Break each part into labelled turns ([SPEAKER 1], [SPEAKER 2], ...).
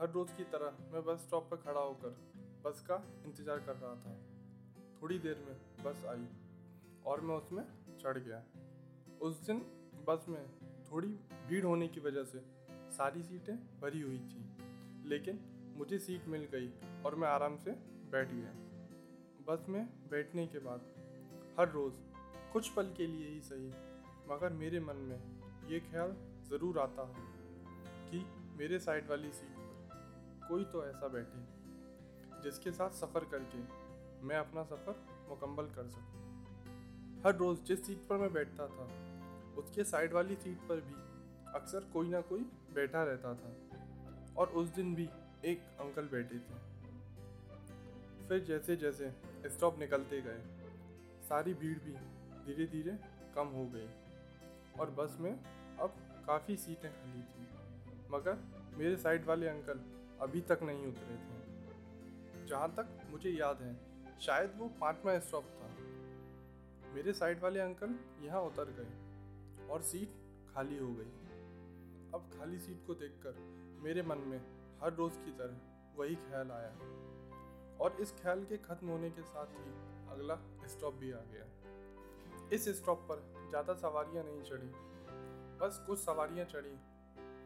[SPEAKER 1] हर रोज़ की तरह मैं बस स्टॉप पर खड़ा होकर बस का इंतज़ार कर रहा था। थोड़ी देर में बस आई और मैं उसमें चढ़ गया। उस दिन बस में थोड़ी भीड़ होने की वजह से सारी सीटें भरी हुई थी, लेकिन मुझे सीट मिल गई और मैं आराम से बैठ गया। बस में बैठने के बाद हर रोज़ कुछ पल के लिए ही सही, मगर मेरे मन में ये ख्याल ज़रूर आता है कि मेरे साइड वाली सीट कोई तो ऐसा बैठे जिसके साथ सफ़र करके मैं अपना सफ़र मुकम्मल कर सकूँ। हर रोज़ जिस सीट पर मैं बैठता था, उसके साइड वाली सीट पर भी अक्सर कोई ना कोई बैठा रहता था और उस दिन भी एक अंकल बैठे थे फिर जैसे जैसे स्टॉप निकलते गए, सारी भीड़ भी धीरे धीरे कम हो गई और बस में अब काफ़ी सीटें खाली थी मगर मेरे साइड वाले अंकल अभी तक नहीं उतरे थे। जहाँ तक मुझे याद है, शायद वो पाँचवा स्टॉप था। मेरे साइड वाले अंकल यहाँ उतर गए और सीट खाली हो गई। अब खाली सीट को देखकर मेरे मन में हर रोज़ की तरह वही ख्याल आया। और इस ख्याल के खत्म होने के साथ ही अगला स्टॉप भी आ गया। इस स्टॉप पर ज़्यादा सवारियाँ नहीं चढ़ी, बस कुछ सवारियाँ चढ़ी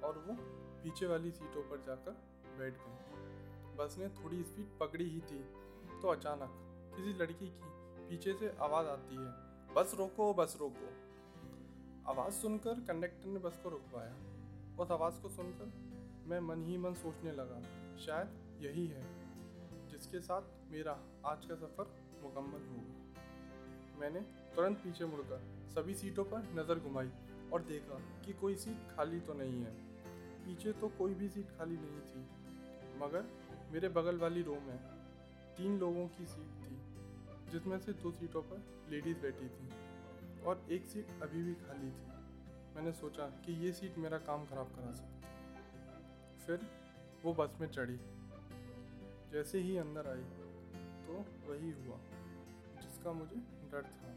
[SPEAKER 1] और वो पीछे वाली सीटों पर जाकर बैठ गई। बस ने थोड़ी स्पीड पकड़ी ही थी तो अचानक किसी लड़की की पीछे से आवाज़ आती है, बस रोको बस रोको। आवाज़ सुनकर कंडक्टर ने बस को रुकवाया। उस आवाज़ को सुनकर मैं मन ही मन सोचने लगा, शायद यही है, जिसके साथ मेरा आज का सफ़र मुकम्मल होगा मैंने तुरंत पीछे मुड़कर सभी सीटों पर नज़र घुमाई और देखा कि कोई सीट खाली तो नहीं है। पीछे तो कोई भी सीट खाली नहीं थी। मगर मेरे बगल वाली रो में तीन लोगों की सीट थी, जिसमें से दो सीटों पर लेडीज़ बैठी थी और एक सीट अभी भी खाली थी। मैंने सोचा कि ये सीट मेरा काम ख़राब करा सकती फिर वो बस में चढ़ी। जैसे ही अंदर आई तो वही हुआ, जिसका मुझे डर था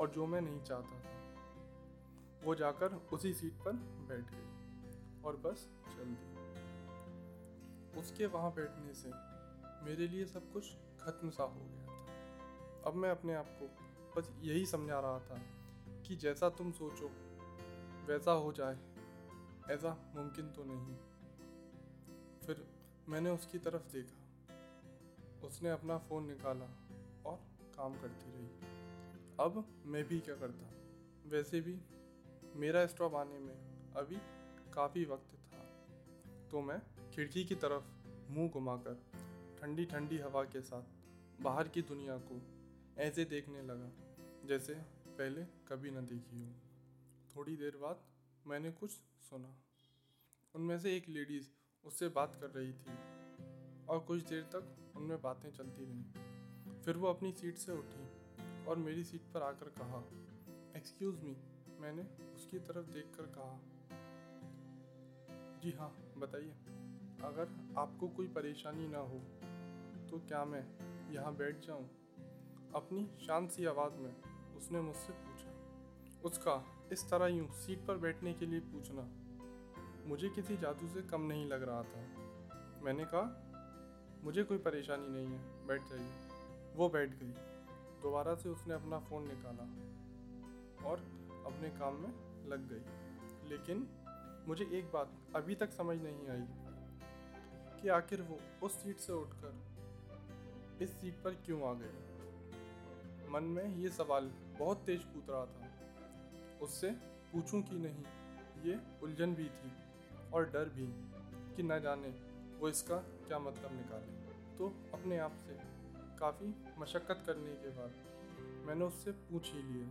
[SPEAKER 1] और जो मैं नहीं चाहता था। वो जाकर उसी सीट पर बैठ गई और बस चल दी। उसके वहाँ बैठने से मेरे लिए सब कुछ खत्म सा हो गया था। अब मैं अपने आप को बस यही समझा रहा था कि जैसा तुम सोचो, वैसा हो जाए। ऐसा मुमकिन तो नहीं। फिर मैंने उसकी तरफ़ देखा। उसने अपना फ़ोन निकाला और काम करती रही। अब मैं भी क्या करता? वैसे भी मेरा स्टॉप आने में अभी काफ़ी वक्त था तो मैं खिड़की की तरफ़ मुँह घुमाकर, ठंडी ठंडी हवा के साथ बाहर की दुनिया को ऐसे देखने लगा, जैसे पहले कभी न देखी हो। थोड़ी देर बाद मैंने कुछ सुना। उनमें से एक लेडीज़ उससे बात कर रही थी और कुछ देर तक उनमें बातें चलती रहीं। फिर वो अपनी सीट से उठी और मेरी सीट पर आकर कहा एक्सक्यूज़ मी मैंने उसकी तरफ़ देखकर कहा। जी हाँ बताइए। अगर आपको कोई परेशानी ना हो तो क्या मैं यहाँ बैठ जाऊँ? अपनी शांत सी आवाज़ में उसने मुझसे पूछा। उसका, इस तरह यूँ सीट पर बैठने के लिए पूछना, मुझे किसी जादू से कम नहीं लग रहा था। मैंने कहा, मुझे कोई परेशानी नहीं है, बैठ जाइए। वो बैठ गई। दोबारा से उसने अपना फ़ोन निकाला और अपने काम में लग गई। लेकिन मुझे एक बात अभी तक समझ नहीं आई। कि आखिर वो उस सीट से उठकर इस सीट पर क्यों आ गए मन में ये सवाल बहुत तेज कूद रहा था। उससे पूछूँ कि नहीं, ये उलझन भी थी और डर भी कि न जाने वो इसका क्या मतलब निकाले। तो अपने आप से काफ़ी मशक्क़त करने के बाद मैंने उससे पूछ ही लिया,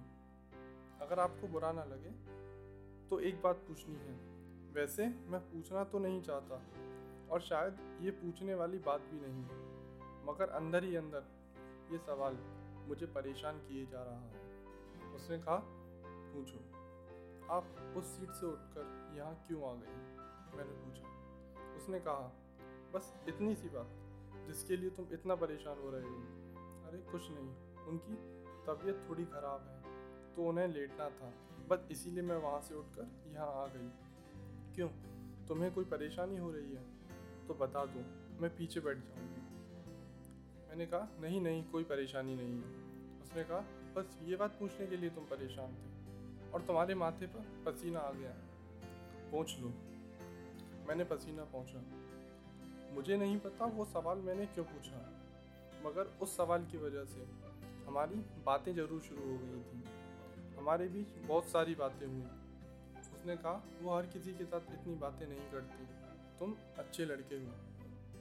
[SPEAKER 1] अगर आपको बुरा ना लगे तो एक बात पूछनी है। वैसे मैं पूछना तो नहीं चाहता और शायद ये पूछने वाली बात भी नहीं है। मगर अंदर ही अंदर ये सवाल मुझे परेशान किए जा रहा है। उसने कहा, पूछो। आप उस सीट से उठकर यहाँ क्यों आ गई? मैंने पूछा। उसने कहा, बस इतनी सी बात जिसके लिए तुम इतना परेशान हो रहे हो। अरे, कुछ नहीं। उनकी तबीयत थोड़ी ख़राब है तो उन्हें लेटना था। बस इसीलिए मैं वहाँ से उठकर यहाँ आ गई। क्यों? तुम्हें कोई परेशानी हो रही है? तो बता दो, मैं पीछे बैठ जाऊँगी। मैंने कहा, नहीं नहीं, कोई परेशानी नहीं है। उसने कहा, बस ये बात पूछने के लिए तुम परेशान थे और तुम्हारे माथे पर पसीना आ गया पहुँच लो। मैंने पसीना पहुँचा। मुझे नहीं पता वो सवाल मैंने क्यों पूछा, मगर उस सवाल की वजह से हमारी बातें ज़रूर शुरू हो गई थी। हमारे बीच बहुत सारी बातें हुई। उसने कहा, वो हर किसी के साथ इतनी बातें नहीं करती। तुम अच्छे लड़के हो,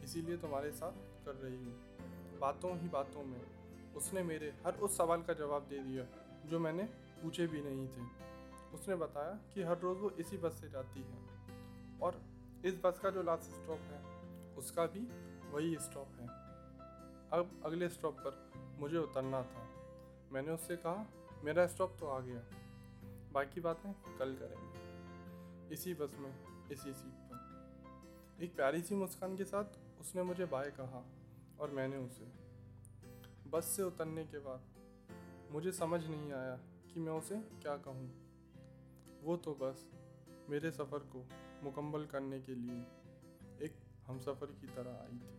[SPEAKER 1] इसीलिए तुम्हारे साथ कर रही हूँ। बातों ही बातों में उसने मेरे हर उस सवाल का जवाब दे दिया, जो मैंने पूछे भी नहीं थे। उसने बताया कि हर रोज़ वो इसी बस से जाती है और इस बस का जो लास्ट स्टॉप है, उसका भी वही स्टॉप है। अब अगले स्टॉप पर मुझे उतरना था। मैंने उससे कहा, मेरा स्टॉप तो आ गया। बाकी बातें कल करेंगे। इसी बस में, इसी सीट पर। एक प्यारी सी मुस्कान के साथ उसने मुझे बाय कहा और मैंने उसे। बस से उतरने के बाद मुझे समझ नहीं आया कि मैं उसे क्या कहूँ। वो तो बस मेरे सफ़र को मुकम्मल करने के लिए एक हम सफ़र की तरह आई थी।